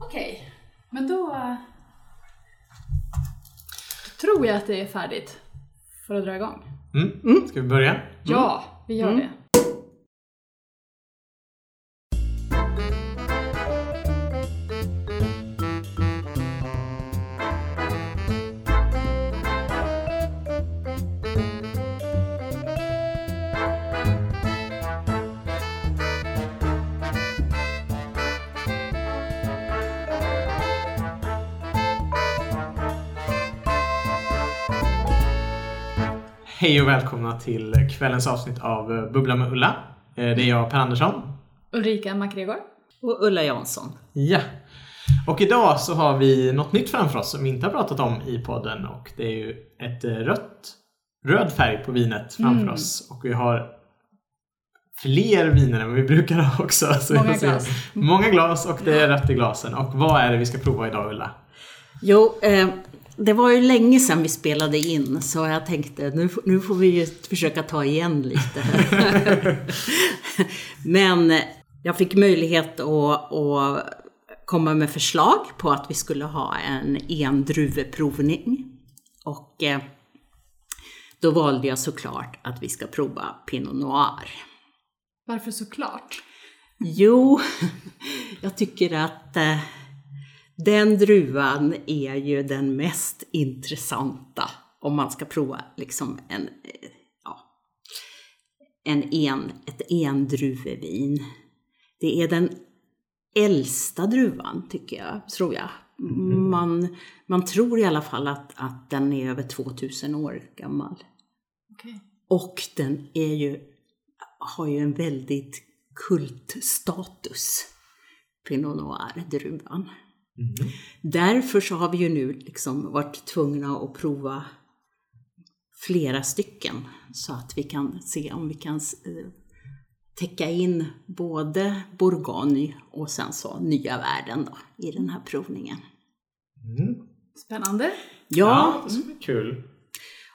Okej, men då, eh, då tror jag att det är färdigt för att dra igång. Mm. Ska vi börja? Ja, vi gör Mm. det. Hej och välkomna till kvällens avsnitt av Bubbla med Ulla. Eh, Det är jag, Per Andersson. Ulrika MacGregor. Och Ulla Jansson. Ja. Och idag så har vi något nytt framför oss som vi inte har pratat om i podden och det är ju ett rött, röd färg på vinet framför Mm. oss och vi har fler viner än vi brukar ha också. Många glas. Många glas och det är rött i glasen. Och vad är det vi ska prova idag Ulla? Jo, eh, det var ju länge sedan vi spelade in så jag tänkte nu, nu får vi ju försöka ta igen lite. Men jag fick möjlighet att, att komma med förslag på att vi skulle ha en endruveprovning. Och eh, då valde jag såklart att vi ska prova Pinot Noir. Varför såklart? Jo, jag tycker att eh, den druvan är ju den mest intressanta om man ska prova liksom en, eh, ja, en en, ett endruvevin. Det är den äldsta druvan, tycker jag, tror jag. Man, man tror i alla fall att, att den är över 2000 år gammal. Okej. Och den är ju, har ju en väldigt kultstatus, Pinot Noir-druvan. Därför så har vi ju nu liksom varit tvungna att prova flera stycken så att vi kan se om vi kan eh, täcka in både Bourgogne och sen så nya världen då i den här provningen. Mm. Spännande. Ja, det ska bli kul.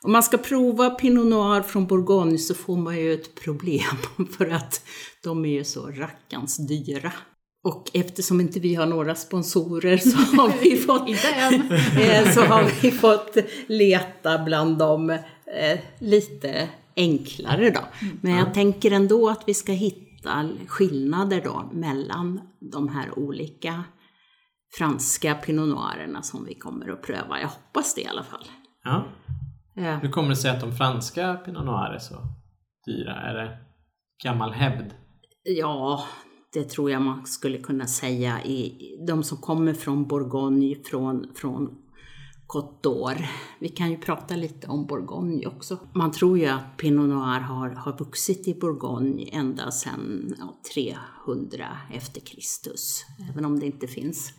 Om man ska prova Pinot Noir från Bourgogne så får man ju ett problem för att de är ju så rackans dyra. Och eftersom inte vi har några sponsorer så har vi fått, eh, så har vi fått leta bland de eh, lite enklare då. Men jag tänker ändå att vi ska hitta skillnader då mellan de här olika franska Pinot Noirerna som vi kommer att pröva. Jag hoppas det i alla fall. Ja. Eh, Hur kommer det sig att de franska Pinot Noir är så dyra? Är det gammal hävd? Ja, det tror jag man skulle kunna säga. I, de som kommer från Bourgogne, från, från Côte d'Or. Vi kan ju prata lite om Bourgogne också. Man tror ju att Pinot Noir har, har vuxit i Bourgogne ända sedan ja, 300 efter Kristus. Även om det inte finns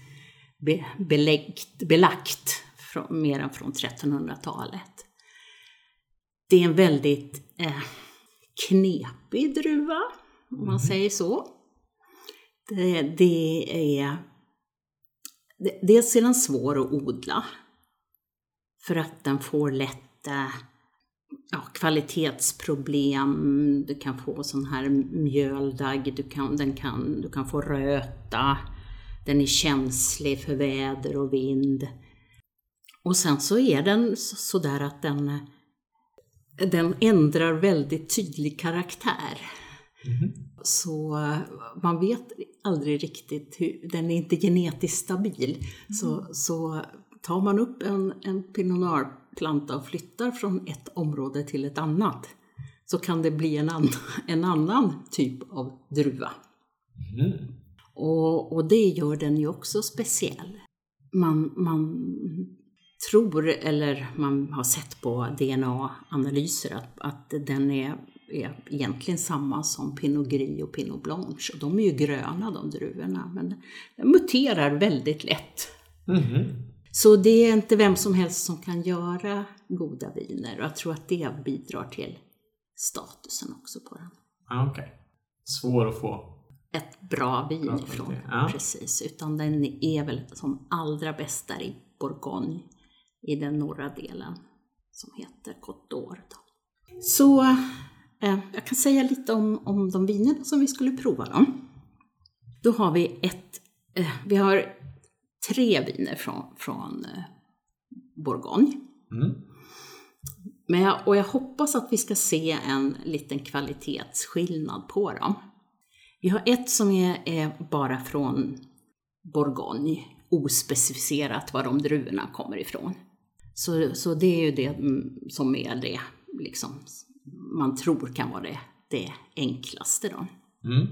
be, beläggt, belagt från, mer än från 1300-talet. Det är en väldigt eh, knepig druva, om man säger så. Det, eh, det är... Det, dels är den svår att odla. För att den får lätt eh, ja, kvalitetsproblem, du kan få sån här mjöldagg, du kan, den kan, du kan få röta, den är känslig för väder och vind. Och sen så är den så- sådär att den, den ändrar väldigt tydlig karaktär. Mm-hmm. Så man vet aldrig riktigt hur, den är inte genetiskt stabil. Så, så tar man upp en, en Pinot Noir-planta och flyttar från ett område till ett annat så kan det bli en, annan en annan typ av druva. Och, och det gör den ju också speciell. Man, man tror, eller man har sett på DNA-analyser att, att den är, är egentligen samma som Pinot Gris och Pinot Blanche. Och de är ju gröna de druvorna, men den muterar väldigt lätt. Mhm. Så det är inte vem som helst som kan göra goda viner och jag tror att det bidrar till statusen också på den. Ja, Okej. Svår att få. Ett bra vin Bra ifrån, ja. precis. Utan den är väl som allra bäst där i Bourgogne, i den norra delen, som heter Côte d'Or. Så jag kan säga lite om, om de vinerna som vi skulle prova då. Då har vi ett, eh, vi har tre viner från, från eh, Bourgogne. Mm. Men jag, och jag hoppas att vi ska se en liten kvalitetsskillnad på dem. Vi har ett som är, är bara från Bourgogne, ospecificerat var de druvorna kommer ifrån. Så, så det är ju det mm, som är det liksom, man tror kan vara det, det enklaste. Då. Mm.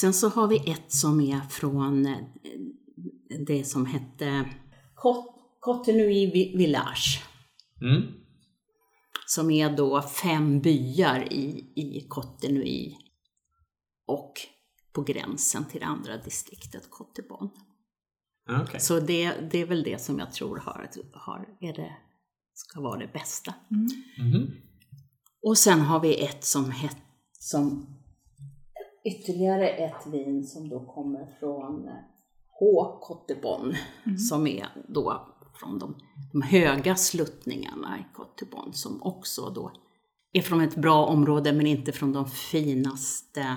Sen så har vi ett som är från eh, det som hette Cot- Cotonui Vi- Village. Mm. Som är då fem byar i, i Cotonui och på gränsen till det andra distriktet, Cottebon. Ja, Okej. Så det, det är väl det som jag tror har, har, är det, ska vara det bästa. Mhm. Och sen har vi ett som hette, som ytterligare ett vin som då kommer från H. Cottebon, som är då från de, de höga sluttningarna i Cottebon, som också då är från ett bra område men inte från de finaste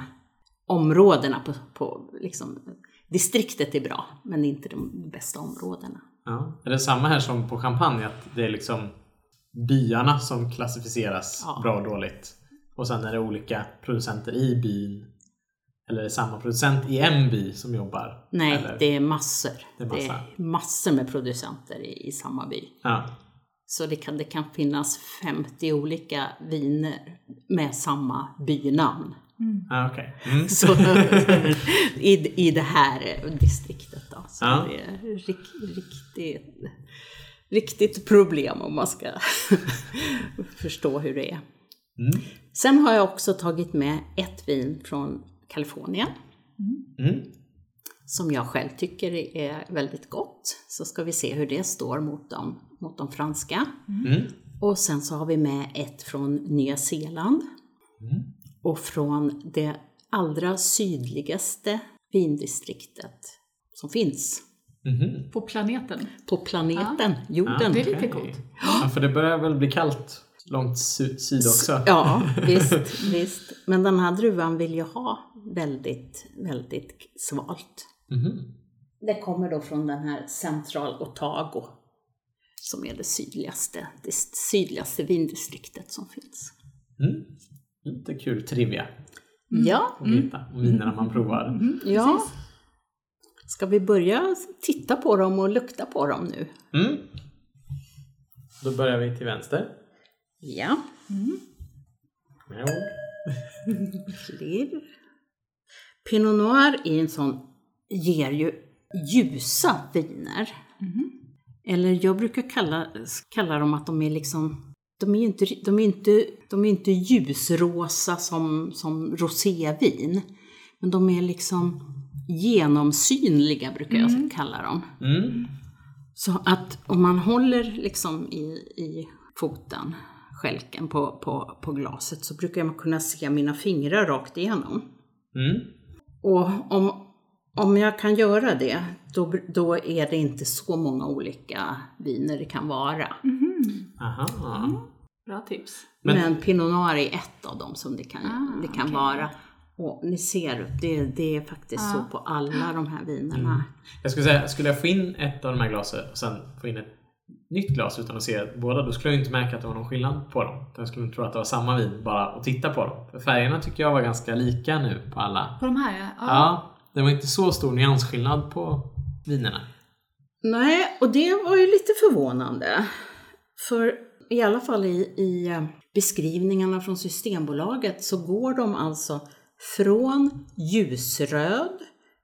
områdena på, på liksom, distriktet är bra, men inte de bästa områdena. Ja. Är det samma här som på champagne? Att det är liksom byarna som klassificeras Ja. bra och dåligt. Och sen är det olika producenter i byn. Eller är det samma producent i en by som jobbar? Nej, Eller? det är massor. Det är Det är massor med producenter i, i samma by. Ja. Så det kan, det kan finnas 50 olika viner med samma bynamn. Ja, okej. Mm. Så, i, I det här distriktet. Då. Så Ja. det är rik, riktigt, riktigt problem om man ska förstå hur det är. Mm. Sen har jag också tagit med ett vin från Kalifornien Mm. som jag själv tycker är väldigt gott. Så ska vi se hur det står mot de, mot de franska. Mm. Och sen så har vi med ett från Nya Zeeland. Mm. Och från det allra sydligaste vindistriktet som finns Mhm. På planeten. på planeten, jorden. Ja, Det är lite coolt. Ja, för det börjar väl bli kallt långt sy- syd också. Ja, visst, visst. Men den här druvan vill ju ha väldigt, väldigt svalt. Mhm. Det kommer då från den här Central Otago som är det sydligaste, det sydligaste vindistriktet som finns. Mm. Lite kul trivia Ja, att veta vinerna man provar. ja. Ska vi börja titta på dem och lukta på dem nu? Mm. Då börjar vi till vänster. Ja, Med ord. klirr. Pinot Noir är en sån, ger ju ljusa viner. Eller jag brukar kalla, kalla dem att de är liksom, de är ju inte, de är inte, de är inte ljusrosa som, som rosévin. Men de är liksom genomsynliga brukar jag kalla dem. Mm. Så att om man håller liksom i, i foten, skälken på, på, på glaset, så brukar man kunna se mina fingrar rakt igenom. Mm. Och om, om jag kan göra det, då, då är det inte så många olika viner det kan vara. Aha. Bra tips. Men- Men, Pinot Noir är ett av dem som det kan, Ah, det kan okej. vara. Och ni ser, det, det är faktiskt så på alla de här vinerna. Jag skulle säga, skulle jag få in ett av de här glasen och sen få in ett nytt glas utan att se båda, då skulle jag inte märka att det var någon skillnad på dem. Jag skulle tro att det var samma vin bara att titta på dem. För färgerna tycker jag var ganska lika nu på alla. På de här ja. Ja, det var inte så stor nyansskillnad på vinerna. Nej, och det var ju lite förvånande. För i alla fall i, i eh, beskrivningarna från Systembolaget så går de alltså från ljusröd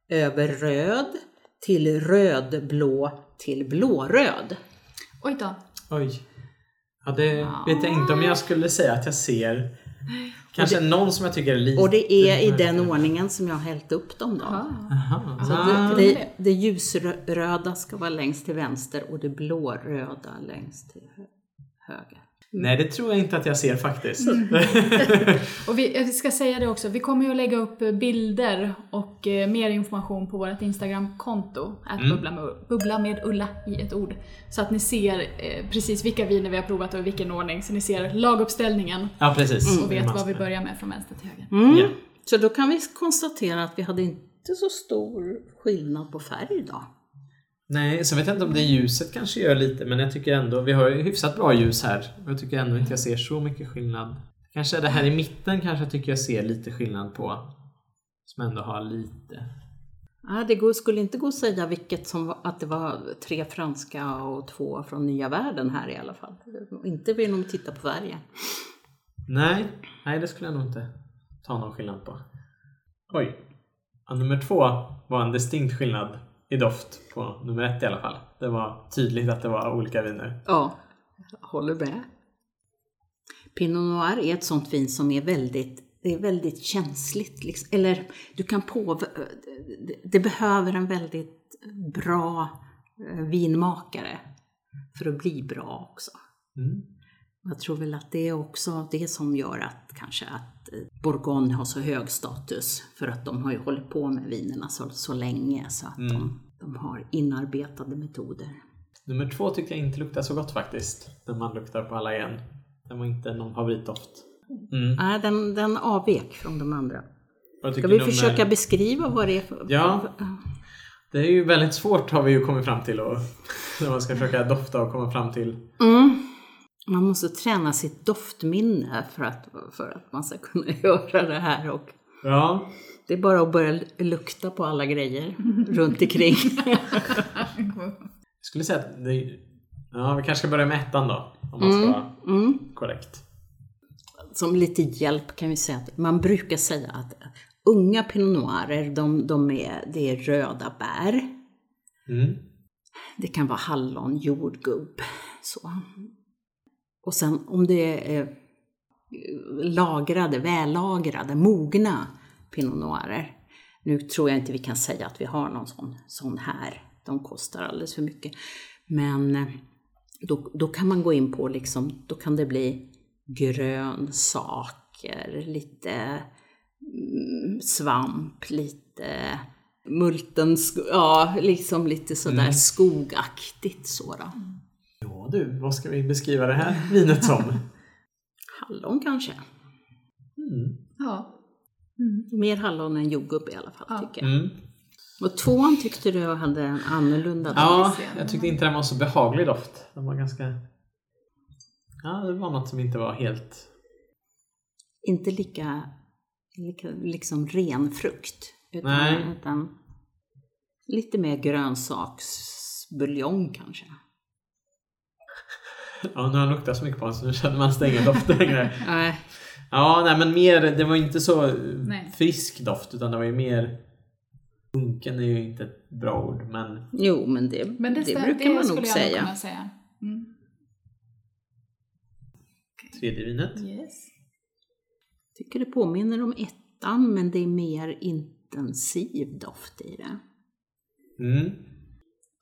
över röd till rödblå till blåröd. Oj då. Oj. Ja, det vet jag inte om jag skulle säga att jag ser. Kanske någon som jag tycker är lite... Och det är i den ordningen som jag har hällt upp dem då. Ah. Aha. Så det, det, det ljusröda ska vara längst till vänster och det blåröda längst till hö- höger. Nej, det tror jag inte att jag ser faktiskt. Och vi, jag ska säga det också, vi kommer ju att lägga upp eh, bilder och eh, mer information på vårt Instagram-konto, att Mm. bubbla, med, bubbla med Ulla i ett ord. Så att ni ser eh, precis vilka viner vi har provat och i vilken ordning, så ni ser laguppställningen ja, precis. och vet är vad vi börjar med från vänster till höger. Mm. Ja. Så då kan vi konstatera att vi hade inte så stor skillnad på färg då. Nej, så vet jag inte om det ljuset kanske gör lite, men jag tycker ändå, vi har ju hyfsat bra ljus här. Och jag tycker ändå inte jag ser så mycket skillnad. Kanske det här i mitten kanske jag tycker jag ser lite skillnad på. Som ändå har lite. Ja, det går, skulle inte gå att säga vilket som var, att det var tre franska och två från nya världen här i alla fall. Inte genom att titta på färgen. Nej, nej det skulle jag nog inte ta någon skillnad på. Oj. Ja, nummer två var en distinkt skillnad i doft på nummer ett i alla fall. Det var tydligt att det var olika viner. Ja, jag håller med. Pinot Noir är ett sånt vin som är väldigt, det är väldigt känsligt. Liksom. Eller du kan på, det behöver en väldigt bra eh, vinmakare för att bli bra också. Mm. Jag tror väl att det är också det som gör att kanske att eh, Bourgogne har så hög status. För att de har ju hållit på med vinerna så, så länge så att de, de har inarbetade metoder. Nummer två tyckte jag inte luktade så gott faktiskt. När man luktar på alla igen. Den var inte någon favoritdoft. Mm. Nej, den, den avvek från de andra. Ska vi försöka beskriva vad det är för... Ja. Det är ju väldigt svårt har vi ju kommit fram till och när man ska försöka dofta och komma fram till. Mm. Man måste träna sitt doftminne för att, för att man ska kunna göra det här. Och Ja, det är bara att börja lukta på alla grejer runt omkring. jag skulle säga att det, ja, vi kanske ska börja med ettan då. Om man ska vara Mm. korrekt. Som lite hjälp kan vi säga att man brukar säga att unga pinot noirer, de, de är, det är röda bär. Mm. Det kan vara hallon, jordgubb, så. Och sen om det är lagrade, vällagrade, mogna pinot noirer. Nu tror jag inte vi kan säga att vi har någon sån, sån här. De kostar alldeles för mycket. Men eh, då, då kan man gå in på liksom, då kan det bli grönsaker, lite mm, svamp, lite multen, ja liksom lite sådär Mm. skogaktigt så då. Ja du, vad ska vi beskriva det här vinet som? Hallon kanske. Mm. Ja. Mm. Mer hallon än jordgubb i alla fall Ja. tycker jag. Mm. Och tvåan tyckte du hade en annorlunda doft. Ja, jag tyckte inte den var så behaglig doft. Den var ganska... Ja, det var något som inte var helt... Inte lika, lika liksom ren frukt. Utan, Nej. utan lite mer grönsaksbuljong kanske. Ja, nu har jag luktat så mycket på den så nu känner man sig ingen doft längre. Nej. Ja, nej men mer, det var inte så Nej. frisk doft utan det var ju mer... Unken är ju inte ett bra ord men... Jo, men det, Men det, det, brukar det man skulle nog jag nog säga. kunna säga. Mm. Tredje vinet. Yes. tycker det påminner om ettan, men det är mer intensiv doft i det. Mm.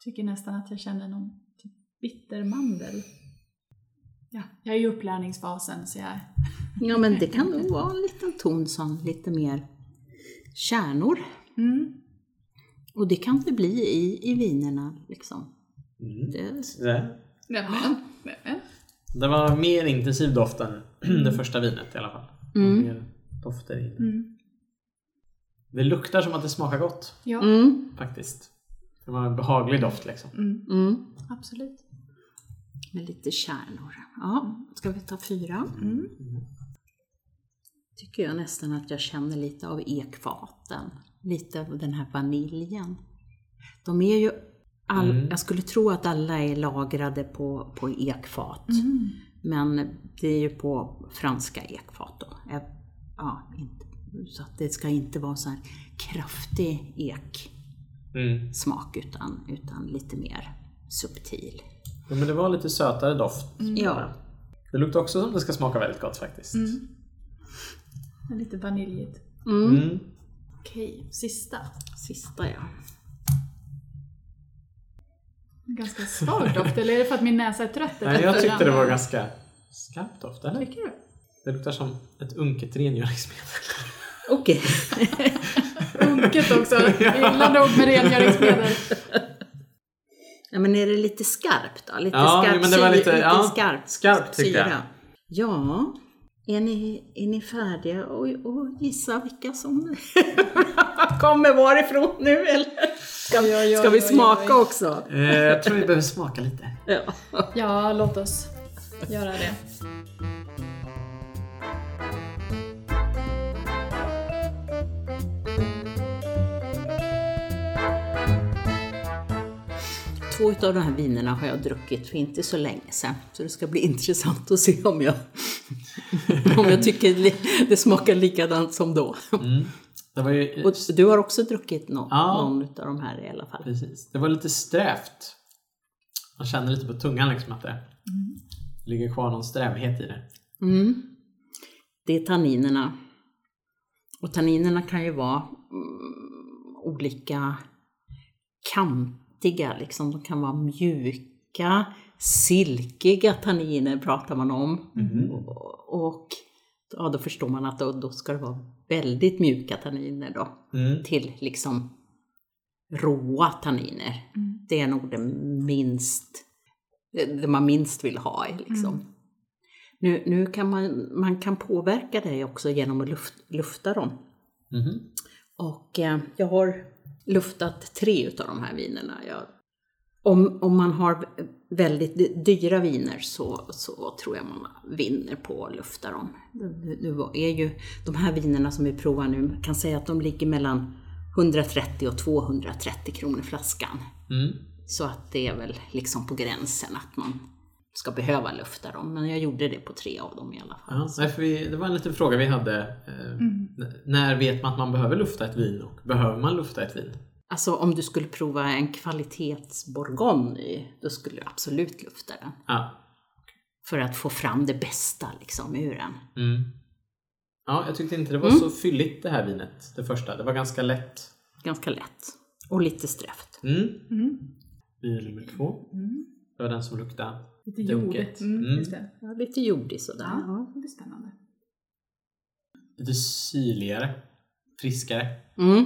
Tycker nästan att jag känner någon typ bittermandel. Ja, jag är i upplärningsfasen så jag... Ja, men det kan nog vara en liten ton som lite mer kärnor. Mm. Och det kan det bli i, i vinerna liksom. Mm. Det, Det, Nämen, nämen. det var mer intensiv doft än det första vinet i alla fall. Mm. Mer dofter i. Mm. Det luktar som att det smakar gott Ja, mm, faktiskt. Det var en behaglig doft liksom. mm. mm, absolut. Med lite kärnor. Ja, ska vi ta fyra? Mm. Tycker jag nästan att jag känner lite av ekfaten. Lite av den här vaniljen. De är ju all, Mm. Jag skulle tro att alla är lagrade på, på ekfat. Mm. Men det är ju på franska ekfat då. Ja, inte, så att det ska inte vara så här kraftig eksmak Mm. utan, utan lite mer subtil. Ja, men det var lite sötare doft. Ja. Det luktar också som det ska smaka väldigt gott faktiskt. Mm. Det är Lite vaniljigt. Mm. Mm. Okej, sista. Sista ja. Ganska svag doft, eller är det för att min näsa är trött? Nej, jag tyckte det var ganska skarp doft, eller? Tycker du? Det luktar som ett unket rengöringsmedel. Okej. Unket också. Illa nog med rengöringsmedel. Ja, men är det lite skarpt då? Lite Ja, skarp men det var syra- lite- ja, skarpt, skarpt tyckte jag. Ja, är ni, är ni färdiga att att gissa vilka som kommer varifrån nu eller? Ska, Oj, oj, oj, ska vi oj, smaka oj. också? Eh, jag tror vi behöver smaka lite. Ja. Ja, låt oss göra det. Två av de här vinerna har jag druckit för inte så länge sedan. Så det ska bli intressant att se om jag, om jag tycker det smakar likadant som då. Mm. Ju... Och du har också druckit nå- Ja. någon av de här i alla fall. Precis. Det var lite strävt. Man känner lite på tungan liksom att det ligger kvar någon strävhet i det. Mm. Det är tanninerna. Och tanninerna kan ju vara mm, olika kantiga, liksom. De kan vara mjuka, silkiga tanniner pratar man om. Och, och ja, då förstår man att då, då ska det vara väldigt mjuka tanniner då. Mm. Till liksom råa tanniner. Det är nog det minst, det man minst vill ha. Liksom. Nu, nu kan man, man kan påverka det också genom att luft, lufta dem. Mhm. Och eh, jag har luftat tre utav de här vinerna. Jag, om, om man har väldigt dy- dyra viner så, så tror jag man vinner på att lufta dem. Nu nu är ju de här vinerna som vi provar nu, man kan säga att de ligger mellan 130 och 230 kronor flaskan. Mm. Så att det är väl liksom på gränsen att man ska behöva lufta dem. Men jag gjorde det på tre av dem i alla fall. Ja, nej, för vi, det var en liten fråga vi hade. Eh, n- När vet man att man behöver lufta ett vin och behöver man lufta ett vin? Alltså om du skulle prova en kvalitetsbourgogne, då skulle du absolut lufta den. Ja. För att få fram det bästa liksom ur den. Mm. Ja, jag tyckte inte det var så fylligt det här vinet, det första. Det var ganska lätt. Ganska lätt. Och lite strävt. Mm. Mm. Vin nummer två. Det var den som luktade Lite jordigt. Mm, Mm. det. Ja, lite jordig sådär. Ja, det blir spännande. lite syrligare, friskare. Mm.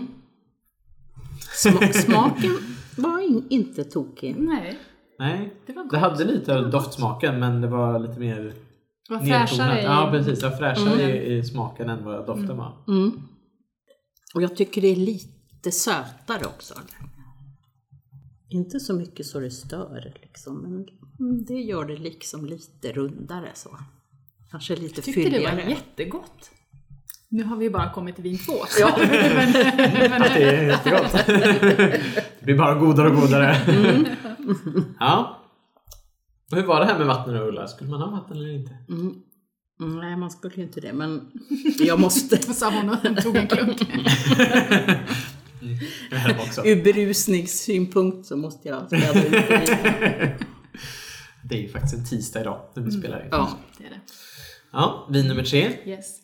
Sma- smaken var in, inte tokig. Nej, Nej, det var gott. det hade lite av doftsmaken men det var lite mer Det var fräschare nedtonat. i... Ja, precis. Det var fräschare Mm. i, i smaken än vad doften var. Mm. Och jag tycker det är lite sötare också. Inte så mycket så det stör liksom, men mm, det gör det liksom lite rundare så. Kanske lite Jag tyckte det fylligare. var jättegott. Nu har vi bara kommit till vin två. Ja. men, men, Det är jättegott. det blir bara godare och godare. Mm. ja. Och hur var det här med vatten och Ulla? Skulle man ha vatten eller inte? Mm. Mm, Nej, man skulle ju inte det, men jag måste. sa hon och tog en klunk. Också. Ur berusningssynpunkt så måste jag städa ut det är ju faktiskt en tisdag idag när vi spelar in. Mm. Ja. Det är det. Ja, vin nummer tre. Yes.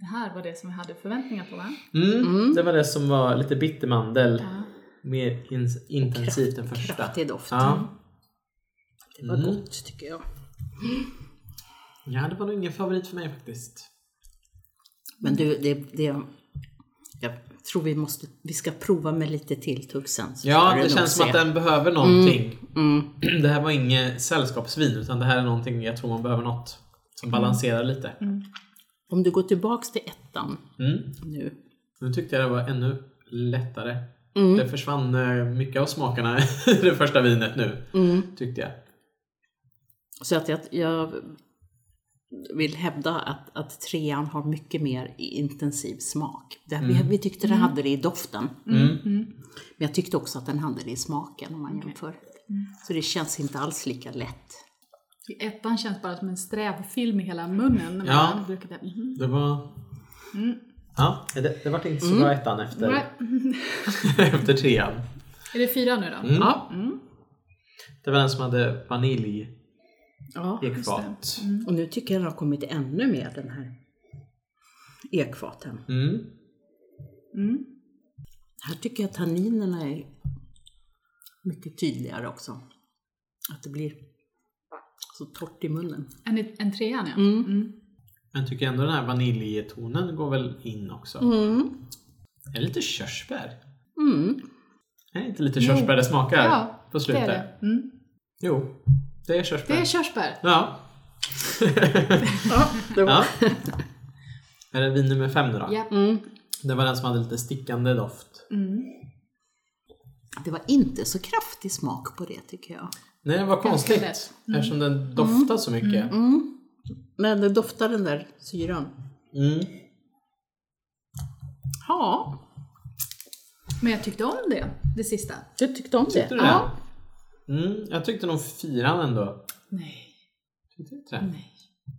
Det här var det som vi hade förväntningar på va? Mm, Det var det som var lite bittermandel. Ja. Mer ins- intensivt än första. Kraftig doft. Ja. Det var Mm. gott tycker jag. ja, det var nog ingen favorit för mig faktiskt. Men du, det, det, jag tror vi måste, vi ska prova med lite tilltugg sen. Ja, det nog känns som se. att den behöver någonting. Mm. Det här var inget sällskapsvin utan det här är någonting jag tror man behöver något som balanserar lite. Om du går tillbaks till ettan Mm. nu. Nu tyckte jag det var ännu lättare. Mm. Det försvann eh, mycket av smakerna i det första vinet nu, Mm. tyckte jag. Så att jag, jag vill hävda att, att trean har mycket mer intensiv smak. Det, vi, vi tyckte det hade det i doften. Mm. Men jag tyckte också att den hade det i smaken om man jämför. Så det känns inte alls lika lätt. I Ettan känns bara som en sträv film i hela munnen. när Ja. man brukar det. Mhm. Det var... Ja, det, det var inte så bra ettan efter, efter trean. Är det fyra nu då? Mm. Ja. Det var den som hade vanilj ja. ekfat. Och nu tycker jag den har kommit ännu mer den här ekfaten. Mm. Mm. Här tycker jag tanninerna är mycket tydligare också. Att det blir så torrt i munnen. En, en trean ja. Mm. Mm. Men tycker ändå den här vaniljtonen går väl in också. Mm. Är det lite körsbär? Mm. Är det inte lite körsbär det smakar Ja, på Det slutet? är det. Mm. Jo, det är körsbär. Det är körsbär. Ja. Ja, det var... ja. Är det vin nummer fem nu då? Ja. Mm. Det var den som hade lite stickande doft. Mm. Det var inte så kraftig smak på det tycker jag. Nej, det var konstigt. lätt. Eftersom den doftar så mycket. Mm. Men det doftar den där syran. Mm. Ja, Men jag tyckte om det, det sista. du tyckte om det? Tyckte du det? Ja. Mm, jag tyckte nog fyran ändå. Nej. Tyckte du inte det? Nej.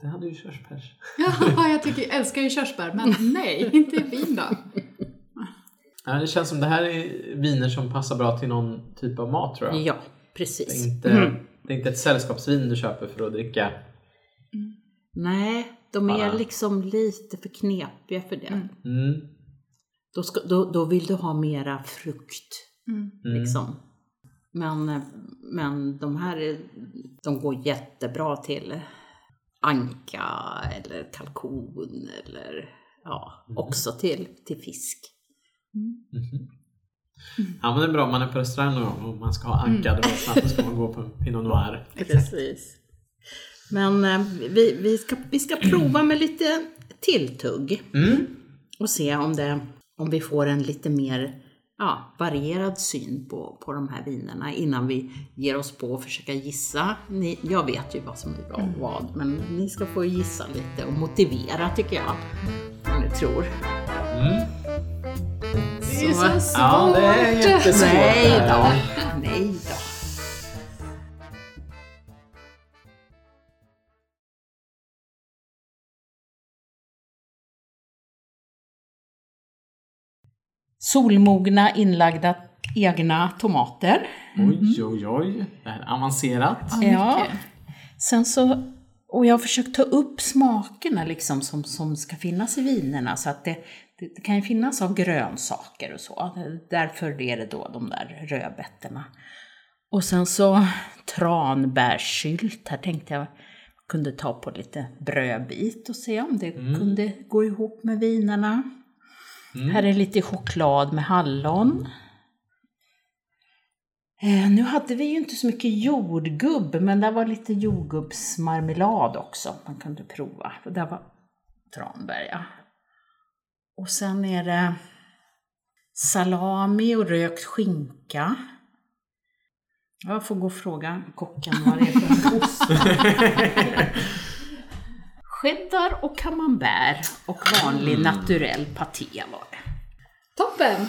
Det hade ju körsbärs. Ja, jag tycker, jag älskar ju körsbär, men nej, inte vin då. Ja, det känns som det här är viner som passar bra till någon typ av mat tror jag. Ja, Det, precis. är inte, det är inte ett sällskapsvin du köper för att dricka. Nej, de är Bara- liksom lite för knepiga för det. Mm. Då, ska, då, då vill du ha mera frukt. Mm. Liksom. Men, men de här är- de går jättebra till anka eller kalkon eller ja, också till, till fisk. Ja men det är bra om man är på restaurang någon gång och man ska ha ankad mm. då ska man gå på Pinot Noir. Precis. Men eh, vi, vi, ska, vi ska prova med lite tilltugg Mm. och se om, det, om vi får en lite mer ja, varierad syn på, på de här vinerna innan vi ger oss på att försöka gissa. Ni, jag vet ju vad som är bra och vad, men ni ska få gissa lite och motivera tycker jag. Vad ni tror. Mm. Det är så svårt! Ja det är jättesvårt. Nej då, nej Solmogna inlagda egna tomater. Oj oj oj. Det här är avancerat. Ja. Sen så, och jag har försökt ta upp smakerna liksom som, som ska finnas i vinerna så att det, det, det kan ju finnas av grönsaker och så. Därför är det då de där rödbetorna. Och sen så tranbärssylt. Här tänkte jag kunde ta på lite brödbit och se om det kunde gå ihop med vinerna. Här är lite choklad med hallon. Eh, nu hade vi ju inte så mycket jordgubb, men där var lite jordgubbsmarmelad också man kunde prova. Och där var tranbär, ja. Och sen är det salami och rökt skinka. Jag får gå och fråga kocken vad det är för ost. Cheddar och camembert och vanlig naturell paté var det. Toppen!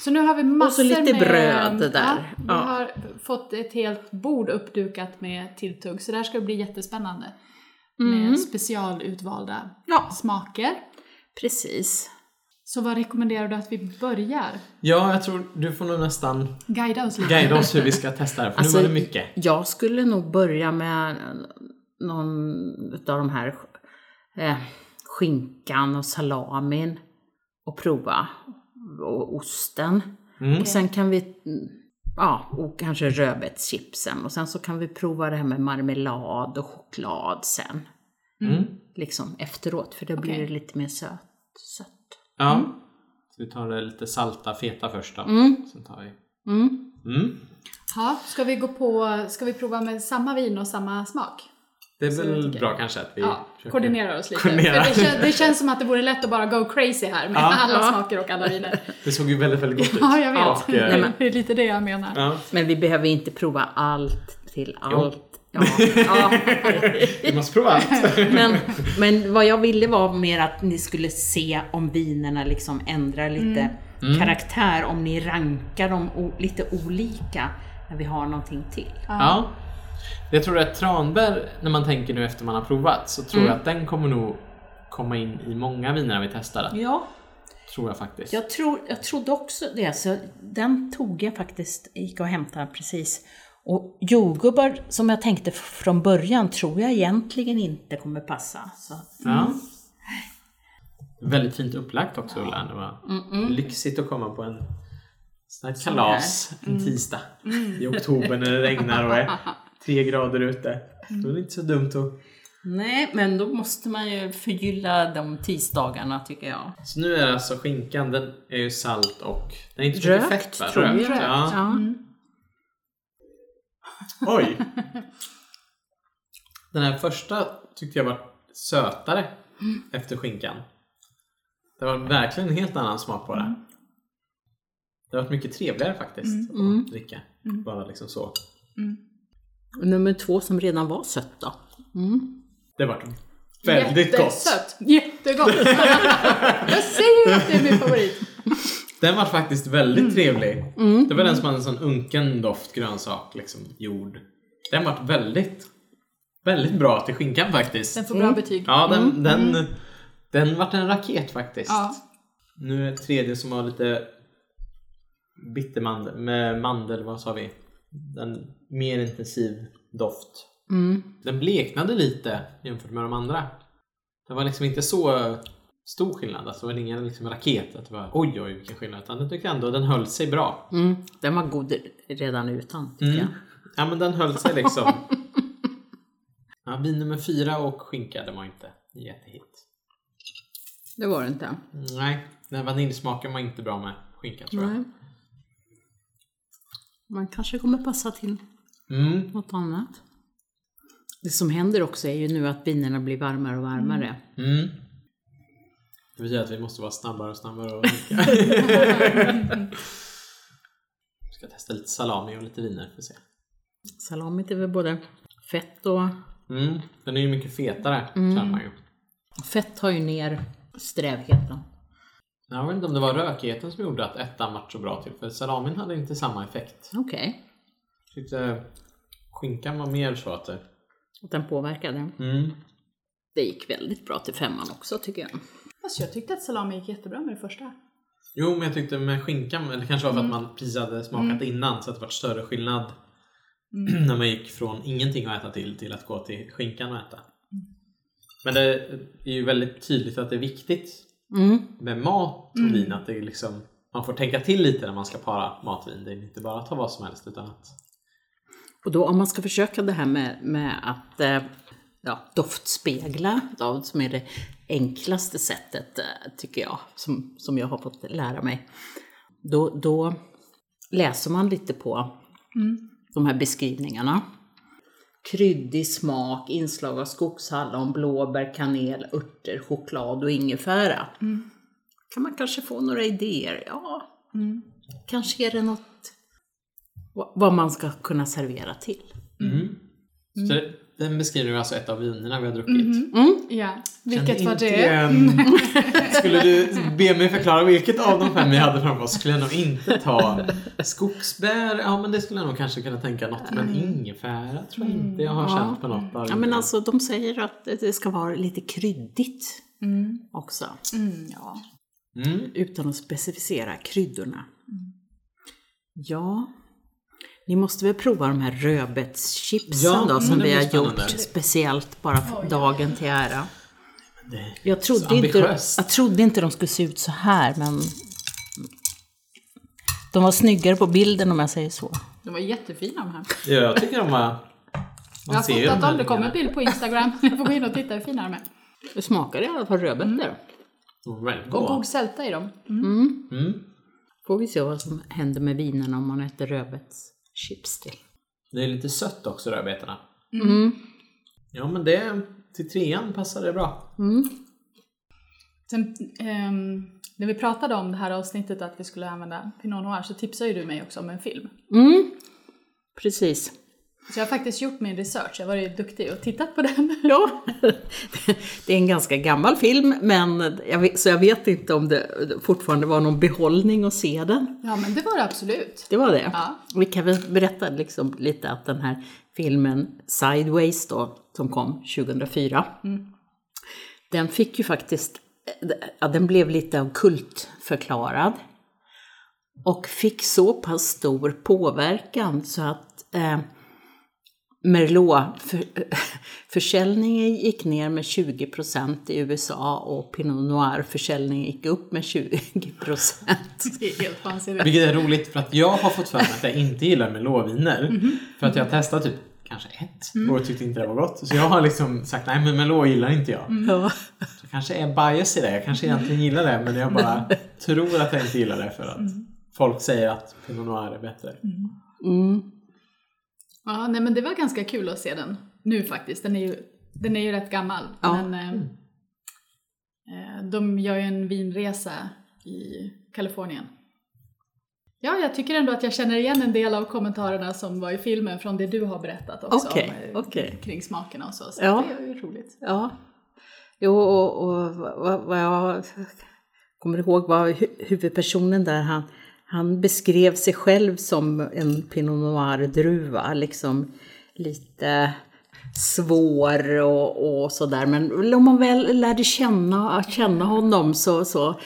Så nu har vi massor Och så lite med, bröd där. Ja, vi Ja. har fått ett helt bord uppdukat med tilltugg, så det här ska bli jättespännande. Med specialutvalda Ja. smaker. Precis. Så vad rekommenderar du att vi börjar? Ja jag tror du får nog nästan Guida oss lite. guida oss hur vi ska testa det för Alltså, nu var det mycket. Jag skulle nog börja med någon av de här eh, skinkan och salamin och prova. Och osten. Mm. Och sen kan vi, mm, ja, och kanske rödbetschipsen. Och sen så kan vi prova det här med marmelad och choklad sen. Mm. Liksom efteråt, för då blir Okej. det lite mer sött. sött. Ja. Så vi tar det lite salta feta först då. Mm. Sen tar vi... Mm. Mm. Ja, ska vi gå på, ska vi prova med samma vin och samma smak? Det är Så väl bra kanske att vi Ja, försöker- koordinerar oss lite. Koordinera. För det, kän, det känns som att det vore lätt att bara go crazy här med Ja. alla Ja. smaker och alla viner. Det såg ju väldigt, väldigt gott ut. Ja, jag vet. Och, eh, Nej, men- Det är lite det jag menar. ja. Men vi behöver inte prova allt till Jo. allt. Ja, ja. Vi måste prova allt. Men, men vad jag ville var mer att ni skulle se om vinerna liksom ändrar lite karaktär, om ni rankar dem lite olika när vi har någonting till. Ja. Jag tror att tranbär, när man tänker nu efter man har provat, så tror Mm. jag att den kommer nog komma in i många viner vi testar. Ja, Tror jag faktiskt. jag, tror, jag trodde också det, så den tog jag faktiskt, gick och hämtade precis. Och jordgubbar som jag tänkte från början tror jag egentligen inte kommer passa. Så. Ja. Väldigt fint upplagt också Ulla. Det var lyxigt att komma på en sån här kalas en tisdag i oktober när det regnar och är tre grader ute. Då är det inte så dumt att... Nej, men då måste man ju förgylla de tisdagarna tycker jag. Så nu är alltså skinkan, den är ju salt och den är inte så mycket Rökt, fett va? tror jag. Rökt, ja. Ja. Oj! Den här första tyckte jag var sötare efter skinkan. Det var verkligen en helt annan smak på det. Det har varit mycket trevligare faktiskt Mm. att dricka. Bara liksom så. Och nummer två som redan var sött då. Mm. Det varit väldigt gott. Jättesött. Jättegott. jag säger ju att det är min favorit. Den var faktiskt väldigt Mm. trevlig. Det var den som hade en sån unken doft, grönsak, liksom jord. Den var väldigt, väldigt bra till skinkan faktiskt. Den får bra betyg. Ja, den, den, den vart en raket faktiskt. Ja. Nu är det tredje som har lite bittermandel, med mandel, vad sa vi? Den mer intensiv doft. Mm. Den bleknade lite jämfört med de andra. Det var liksom inte så stor skillnad. Alltså det var ingen liksom raket att det var oj oj vilken skillnad. Utan jag tycker ändå den höll sig bra. Mm. Den var god redan utan tycker Mm. jag. Ja men den höll sig liksom. Ja, vin nummer fyra och skinka, den var inte jättehit. Det var det inte. Nej, den vaniljsmaken var inte bra med skinka tror jag. Nej. Man kanske kommer passa till Mm. något annat. Det som händer också är ju nu att vinerna blir varmare och varmare. Mm. Det betyder att vi måste vara snabbare och snabbare och dricka. ska testa lite salami och lite viner för att se. Salamit är väl både fett och... Mm. Den är ju mycket fetare känner man ju. Fett har ju ner strävheten. Jag vet inte om det var rökigheten som gjorde att ettan vart så bra till. För salamin hade inte samma effekt. Okej. Jag tyckte skinkan var mer så att det... Att den påverkade. Mm. Det gick väldigt bra till femman också tycker jag. Fast jag tyckte att salami gick jättebra med det första. Jo, men jag tyckte med skinkan, eller kanske var för att man precis hade smakat innan så att det var större skillnad när man gick från ingenting att äta till till att gå till skinkan och äta. Men det är ju väldigt tydligt att det är viktigt Mm. med mat och vin att det är liksom man får tänka till lite när man ska para mat och vin. Det är inte bara att ta vad som helst utan att Och då om man ska försöka det här med, med att eh, ja, doftspegla, då, som är det enklaste sättet eh, tycker jag, som, som jag har fått lära mig. Då, då läser man lite på de här beskrivningarna. Kryddig smak, inslag av skogshallon, blåbär, kanel, örter, choklad och ingefära. Kan man kanske få några idéer? Ja, kanske är det något vad- man ska kunna servera till. Så det, den beskriver alltså ett av vinerna vi har druckit. Ja, vilket Kände var inte det? igen. Skulle du be mig förklara vilket av de fem vi hade framför oss skulle jag nog inte ta skogsbär. Ja men det skulle jag nog kanske kunna tänka något. Men ingefära tror jag inte jag har Ja. känt på något av Ja men alltså de säger att det ska vara lite kryddigt också. Mm, ja. Mm. Utan att specificera kryddorna. Ja, ni måste väl prova de här rödbetschipsen Ja, då mm, som vi har gjort speciellt bara för dagen till ära. Jag trodde, inte, jag trodde inte de skulle se ut så här men de var snyggare på bilden om jag säger så. De var jättefina de här. ja, jag tycker de var... Jag Man har ser ju fotat dem, det kommer vinerna. bild på Instagram. Jag får gå in och titta hur fina de är. Det smakar i alla fall rödbetor. Väldigt Och god sälta i dem. Mm. Får vi se vad som händer med vinerna om man äter rödbetschips till. Det är lite sött också rödbetorna. Mm. Ja men det, till trean passar det bra. Sen, ehm, när vi pratade om det här avsnittet att vi skulle använda Pinot Noir så tipsade ju du mig också om en film. Mm. Precis. Så jag har faktiskt gjort min research, jag har varit duktig och tittat på den. Ja, det är en ganska gammal film, men jag vet, så jag vet inte om det fortfarande var någon behållning att se den. Ja men det var det absolut. Det var det. Ja. Vi kan väl berätta liksom lite att den här filmen Sideways då, som kom 2004, den fick ju faktiskt, ja, den blev lite av kultförklarad. Och fick så pass stor påverkan så att eh, Merlot-försäljningen gick ner med 20% i USA och Pinot Noir-försäljningen gick upp med 20%. Det är helt vansinnigt. Vilket är roligt för att jag har fått för mig att jag inte gillar Merlot-viner. För att jag har testat typ kanske ett och tyckte inte det var gott. Så jag har liksom sagt nej men Merlot gillar inte jag. Ja. Så kanske är bias i det. Jag kanske egentligen gillar det men jag bara tror att jag inte gillar det för att folk säger att Pinot Noir är bättre. Mm. Ja, nej men det var ganska kul att se den nu faktiskt. Den är ju, den är ju rätt gammal. Ja. Men eh, eh, de gör ju en vinresa i Kalifornien. Ja, jag tycker ändå att jag känner igen en del av kommentarerna som var i filmen från det du har berättat också om, eh, okej. kring smakerna och så. Så Ja. det är ju roligt. Ja. Jo, och, och vad, vad jag kommer ihåg var hu- huvudpersonen där, han, han beskrev sig själv som en Pinot Noir-druva, liksom lite svår och, och sådär. Men om man väl lärde känna, känna honom så, så,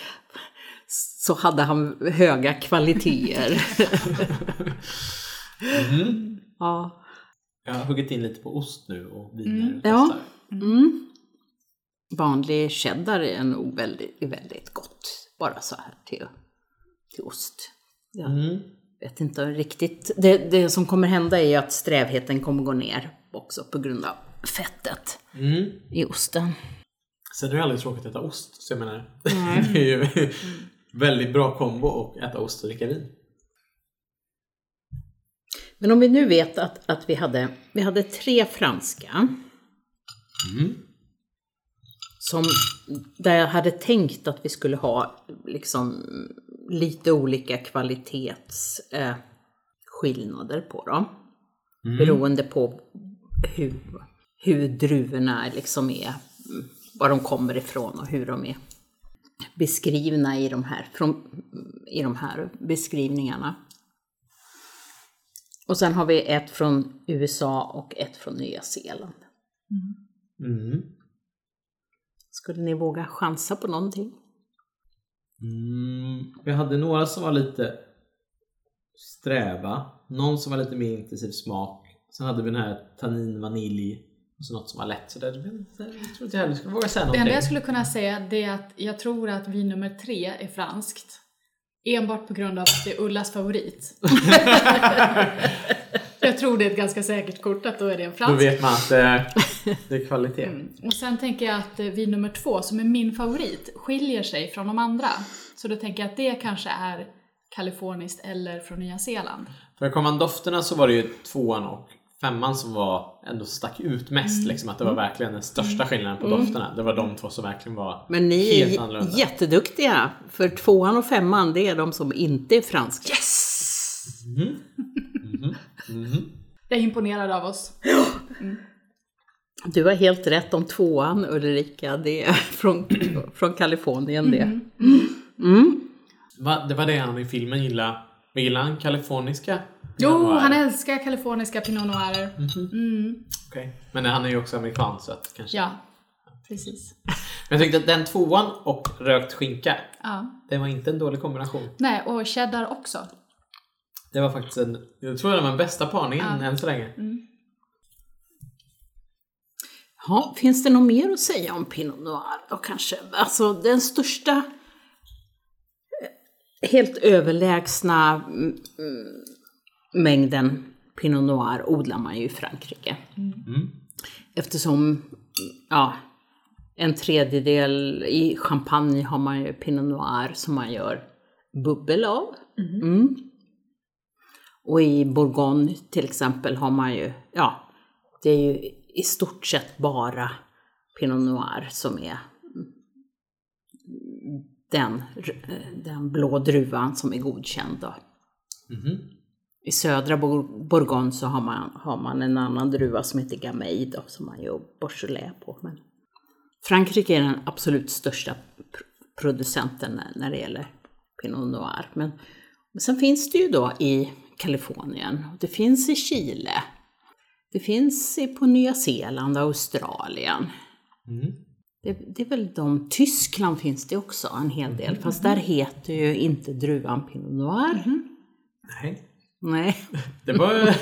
så hade han höga kvaliteter. ja. Jag har huggit in lite på ost nu och viner Ja. testar. Mm. Vanlig cheddar är nog väldigt, väldigt gott. Bara så här till ost. Jag Mm. vet inte riktigt. Det, det som kommer hända är ju att strävheten kommer gå ner också på grund av fettet Mm. i osten. Sen är det aldrig tråkigt att äta ost. Så jag menar, det är ju väldigt bra kombo att äta ost och dricka vin. Men om vi nu vet att, att vi, hade, vi hade tre franska. Som, där jag hade tänkt att vi skulle ha liksom lite olika kvalitetsskillnader eh, på dem. Beroende på hur, hur druvorna liksom är, mm, var de kommer ifrån och hur de är beskrivna i de här, från, i de här beskrivningarna. Och sen har vi ett från USA och ett från Nya Zeeland. Mm. Skulle ni våga chansa på någonting? Mm. Vi hade några som var lite sträva. Någon som var lite mer intensiv smak. Sen hade vi den här tannin vanilj. Och så något som var lätt. Så det, jag tror inte jag skulle våga säga Det någonting. enda jag skulle kunna säga det är att jag tror att vin nummer tre är franskt. Enbart på grund av att det är Ullas favorit. jag tror det är ett ganska säkert kort att då är det en Då fransk. vet man att eh, det är kvalitet. Mm. Och sen tänker jag att eh, vin nummer två, som är min favorit, skiljer sig från de andra. Så då tänker jag att det kanske är kaliforniskt eller från Nya Zeeland. För kom man dofterna så var det ju tvåan och femman som var ändå stack ut mest. Mm. Liksom, att det var verkligen den största skillnaden på dofterna. Det var de två som verkligen var Men ni helt är annorlunda. jätteduktiga, för tvåan och femman det är de som inte är franska. Jag är imponerad av oss. Du har helt rätt om tvåan Ulrika, det är från, från Kalifornien det. Va, det var det han i filmen gillade. Vad gillade han? Kaliforniska? Jo, Noir? han älskar kaliforniska pinot noirer. Mm. Okej. Men han är ju också amerikan så att kanske. Ja, precis. Men jag tyckte att den tvåan och rökt skinka, Ja. det var inte en dålig kombination. Nej, och cheddar också. Det var faktiskt en, jag tror det var den bästa parningen Ja. än så länge. Ja, finns det något mer att säga om Pinot Noir då kanske? Alltså den största, eh, helt överlägsna mm, mm, mängden Pinot Noir odlar man ju i Frankrike. Eftersom, ja, en tredjedel i champagne har man ju Pinot Noir som man gör bubbel av. Mm. Och i Bourgogne till exempel har man ju, ja, det är ju i stort sett bara Pinot Noir som är den, den blå druvan som är godkänd. Då. I södra Bour- Bourgogne så har man, har man en annan druva som heter Gamay då, som man gör Beaujolais på. Men Frankrike är den absolut största pr- producenten när, när det gäller Pinot Noir. Men, men sen finns det ju då i Kalifornien, det finns i Chile, det finns i- på Nya Zeeland och Australien. Det, det är väl de, Tyskland finns det också en hel del, fast där heter ju inte druvan Pinot Noir. Nej. Nej. Det var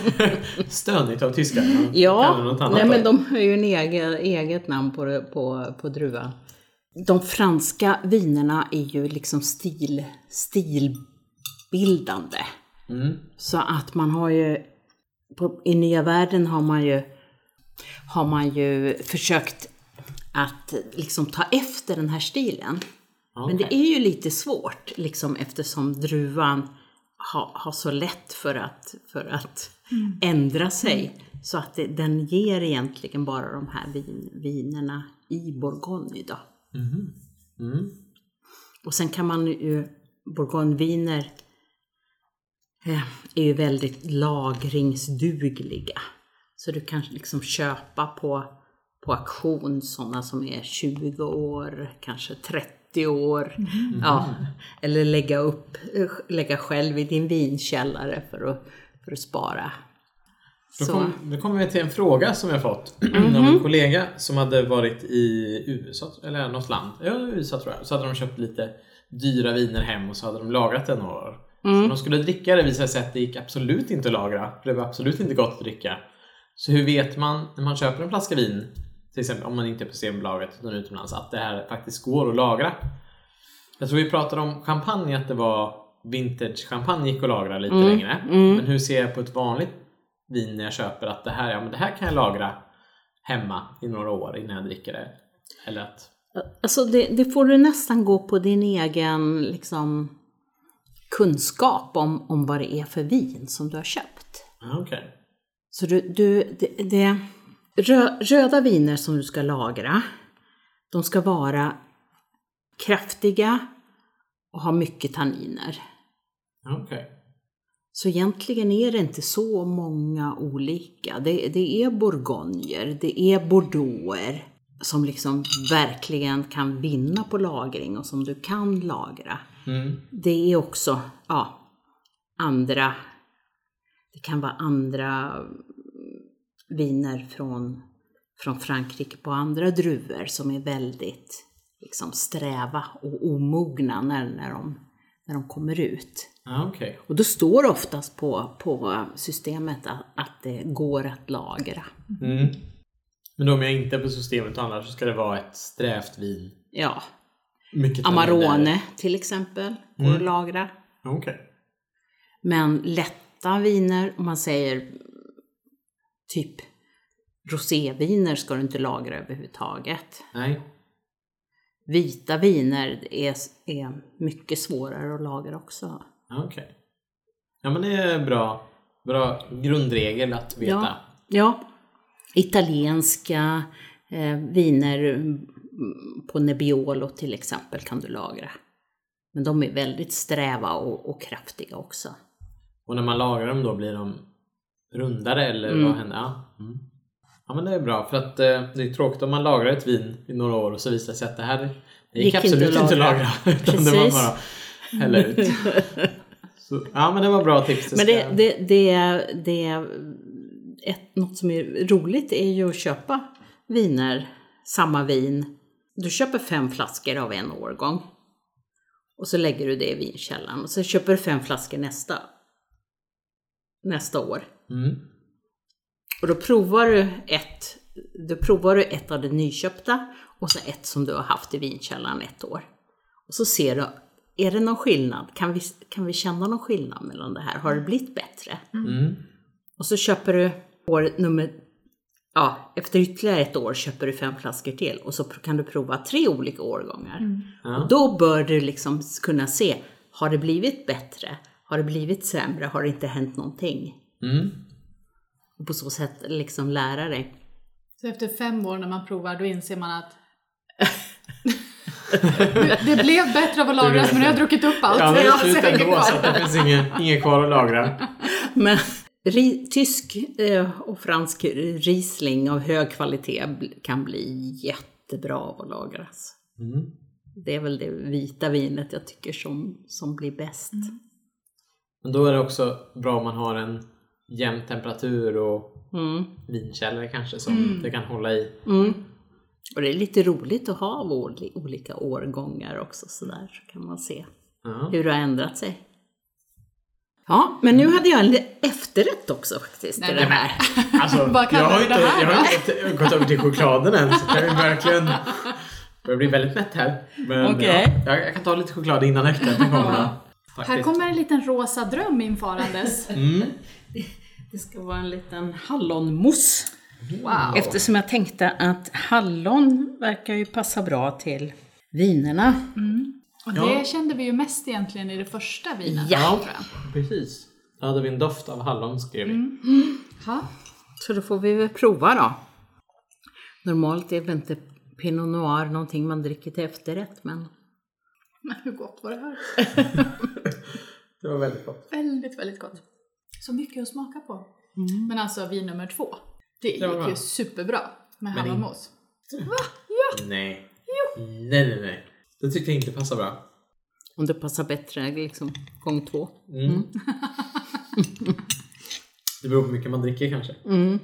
stönigt av tyskarna. Ja, nej, men de har ju en egen, eget namn på, på, på druvan. De franska vinerna är ju liksom stil, stilbildande. Mm. Så att man har ju, på, i nya världen har man ju, har man ju försökt att liksom ta efter den här stilen. Men det är ju lite svårt liksom eftersom druvan har, har så lätt för att, för att ändra sig. Så att det, den ger egentligen bara de här vin, vinerna i Bourgogne då. Mm. Och sen kan man ju, bourgogneviner är ju väldigt lagringsdugliga. Så du kan liksom köpa på, på auktion sådana som är 20 år, kanske 30 år. Ja, eller lägga upp, eh, lägga själv i din vinkällare för att, för att spara. Då, kommer vi till en fråga som jag fått av en kollega som hade varit i USA, eller något land, ja USA tror jag. Så hade de köpt lite dyra viner hem och så hade de lagrat det några år. Så när de skulle dricka det visade sig att det gick absolut inte att lagra. Det var absolut inte gott att dricka. Så hur vet man när man köper en flaska vin, till exempel om man inte är på Systembolaget utan utomlands, att det här faktiskt går att lagra? Jag tror vi pratade om champagne, att det var vintage champagne gick att lagra lite längre. Men hur ser jag på ett vanligt vin när jag köper att det här, ja, men det här kan jag lagra hemma i några år innan jag dricker det? Eller att... Alltså det, det får du nästan gå på din egen liksom, kunskap om, om vad det är för vin som du har köpt. Ah, Okej. Så du, du, det, det, rö, röda viner som du ska lagra, de ska vara kraftiga och ha mycket tanniner. Okej. Så egentligen är det inte så många olika. Det, det är bourgogner, det är bordeauxer som liksom verkligen kan vinna på lagring och som du kan lagra. Mm. Det är också ja, andra, det kan vara andra viner från, från Frankrike på andra druvor som är väldigt liksom, sträva och omogna när, när, de, när de kommer ut. Ah, Okej. Och då står det oftast på, på systemet att, att det går att lagra. Mm. Men om jag inte är på systemet annars så ska det vara ett strävt vin. Ja, Mycket. Amarone till exempel går att lagra. Okej. Men lätta viner, om man säger typ roséviner ska du inte lagra överhuvudtaget. Nej. Vita viner är, är mycket svårare att lagra också. Okej. Ja men det är bra, bra grundregel att veta. Ja, ja. Italienska eh, viner mm, på Nebbiolo till exempel kan du lagra. Men de är väldigt sträva och, och kraftiga också. Och när man lagrar dem då blir de rundare eller Mm. vad händer? Ja. Mm. ja men det är bra för att eh, det är tråkigt om man lagrar ett vin i några år och så visar det sig att det här det gick, Gick absolut inte att lagra. Utan det var bara hälla ut. Så, ja men det var bra tips. Men det, det, det, det ett, något som är roligt är ju att köpa viner, samma vin. Du köper fem flaskor av en årgång. Och så lägger du det i vinkällaren. Och så köper du fem flaskor nästa, nästa år. Mm. Och då provar du ett, då provar du ett av det nyköpta och så ett som du har haft i vinkällaren ett år. Och så ser du, är det någon skillnad? Kan vi, kan vi känna någon skillnad mellan det här? Har det blivit bättre? Mm. Och så köper du år nummer, ja, efter ytterligare ett år köper du fem flaskor till och så kan du prova tre olika årgångar. Ja. Och då bör du liksom kunna se, har det blivit bättre? Har det blivit sämre? Har det inte hänt någonting? Mm. Och på så sätt liksom lära dig. Så efter fem år när man provar då inser man att det, blev bättre av att lagras men nu har jag druckit upp allt. Ja, men det är slut ändå så det finns inget, inget kvar att lagra. Men ri, tysk eh, och fransk Riesling av hög kvalitet kan bli jättebra av att lagras. Mm. Det är väl det vita vinet jag tycker som, som blir bäst. Men då är det också bra om man har en jämn temperatur och Mm. vinkällare kanske som det kan hålla i. Mm. Och det är lite roligt att ha olika årgångar också sådär, så kan man se Ja. hur det har ändrat sig. Ja, men nu hade jag en efterrätt också faktiskt Nej, det här. Alltså, Vad jag har inte, det här jag har inte gått över till chokladen än så jag är verkligen börjar bli väldigt mätt här. Men Okej. ja, jag, jag kan ta lite choklad innan efterrätten kommer. Här kommer en liten rosa dröm infarandes. Mm. Det ska vara en liten hallonmousse. Wow. Eftersom jag tänkte att hallon verkar ju passa bra till vinerna. Och Ja. det kände vi ju mest egentligen i det första vinet. Ja. Precis. Då hade vi en doft av hallon skrev vi. Ja. Så då får vi väl prova då. Normalt är väl inte Pinot Noir någonting man dricker till efterrätt, men Men hur gott var det här? Det var väldigt gott. Väldigt, väldigt gott. Så mycket att smaka på. Men alltså vin nummer två, det gick ju superbra med hallonmos. Nej. Nej, nej, nej. Det tyckte jag inte passar bra. Om det passar bättre liksom gång två. Mm. det beror på hur mycket man dricker kanske. Mm.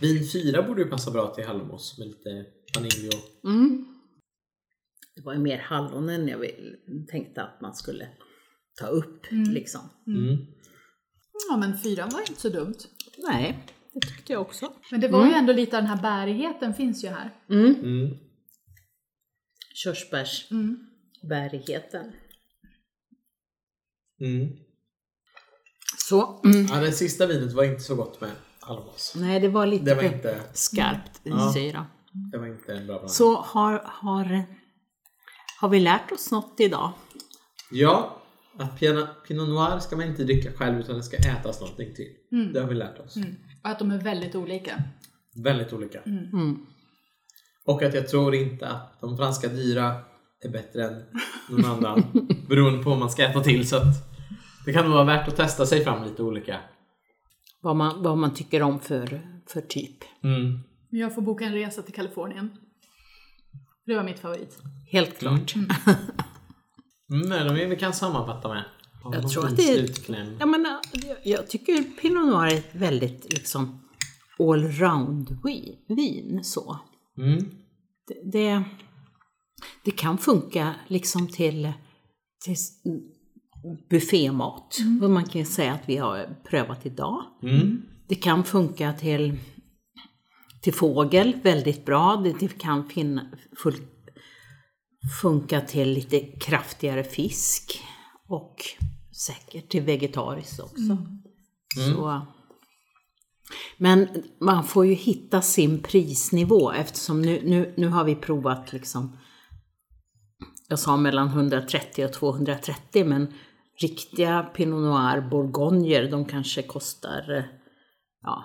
Vin 4 borde ju passa bra till hallonmos med lite vanilj och... Mm. Det var ju mer hallonen jag vill, tänkte att man skulle ta upp liksom. Mm. Ja men fyran var inte så dumt. Nej, det tyckte jag också. Men det var ju ändå lite av den här bärigheten finns ju här. Mm. Mm. Körsbärsbärigheten. Mm. Så, mm. Ja, det sista vinet var inte så gott med hallonmos. nej det var lite Det var inte, skarpt i Ja. syra. det var inte en bra blandning. Så har, har, har vi lärt oss något idag? Ja, att Pinot, Noir ska man inte dricka själv utan det ska ätas någonting till. Det har vi lärt oss. Och att de är väldigt olika. Väldigt olika. Mm. Och att jag tror inte att de franska dyra är bättre än någon annan. beroende på vad man ska äta till. Så att det kan nog vara värt att testa sig fram lite olika. Vad, man, vad man tycker om för, för typ. Mm. Jag får boka en resa till Kalifornien. Det var mitt favorit. Helt klart. Mm, men de är vi kan sammanfatta med. Har Jag tror att det är- slutkläm? Jag, menar, jag, jag tycker Pinot Noir är ett väldigt liksom allround vi- vin så. Mm. Det, det, det kan funka liksom till, till buffémat. Vad man kan säga att vi har prövat idag. Mm. Det kan funka till, till fågel väldigt bra. Det, det kan finna, full, funka till lite kraftigare fisk. Och säkert till vegetariskt också. Så, men man får ju hitta sin prisnivå eftersom nu, nu, nu har vi provat liksom jag sa mellan 130 och 230 men riktiga Pinot Noir bourgogner de kanske kostar ja,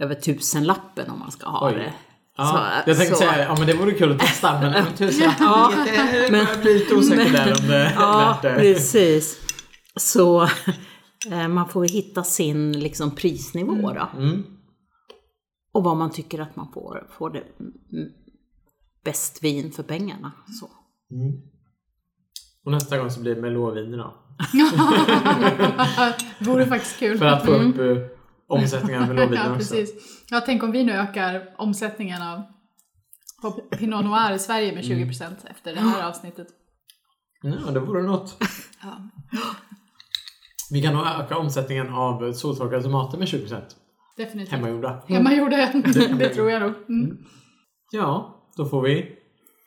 över tusenlappen om man ska ha Oj. det. Ja, Så- jag tänkte så- säga ja men det vore kul att testa men men tusen Ja, jag men- börjar bli lite osäker där om det är Ja, värt det. precis. Så man får hitta sin liksom, prisnivå då. Mm. Och vad man tycker att man får, får det mm, bäst vin för pengarna. Så. Och nästa gång så blir det. Det vore faktiskt kul. För att få upp uh, omsättningen av Merlotviner ja, också. precis. Ja, tänk om vi nu ökar omsättningen av på Pinot Noir i Sverige med 20% efter det här avsnittet. Ja, det vore något. Ja. Vi kan nog öka omsättningen av soltorkade tomater med 20%. Definitivt. Hemmagjorda. Hemmagjorda, det tror jag nog. Mm. Ja, då får vi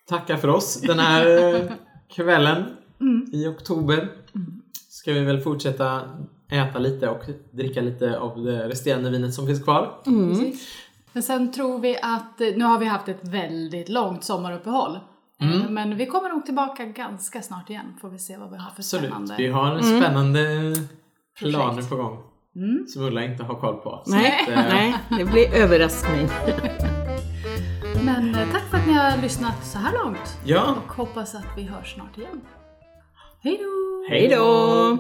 tacka för oss den här eh, kvällen i oktober. Ska vi väl fortsätta äta lite och dricka lite av det resterande vinet som finns kvar. Precis. Men sen tror vi att, eh, nu har vi haft ett väldigt långt sommaruppehåll. Eh, Men vi kommer nog tillbaka ganska snart igen. Får vi se vad vi har för Absolut. spännande. Vi har spännande planer Projekt. på gång. Som Ulla inte har koll på. Så Nej, att, eh, nej, det blir överraskning. Men eh, tack för att ni har lyssnat så här långt. Ja, Och hoppas att vi hörs snart igen. Hej då! hej då!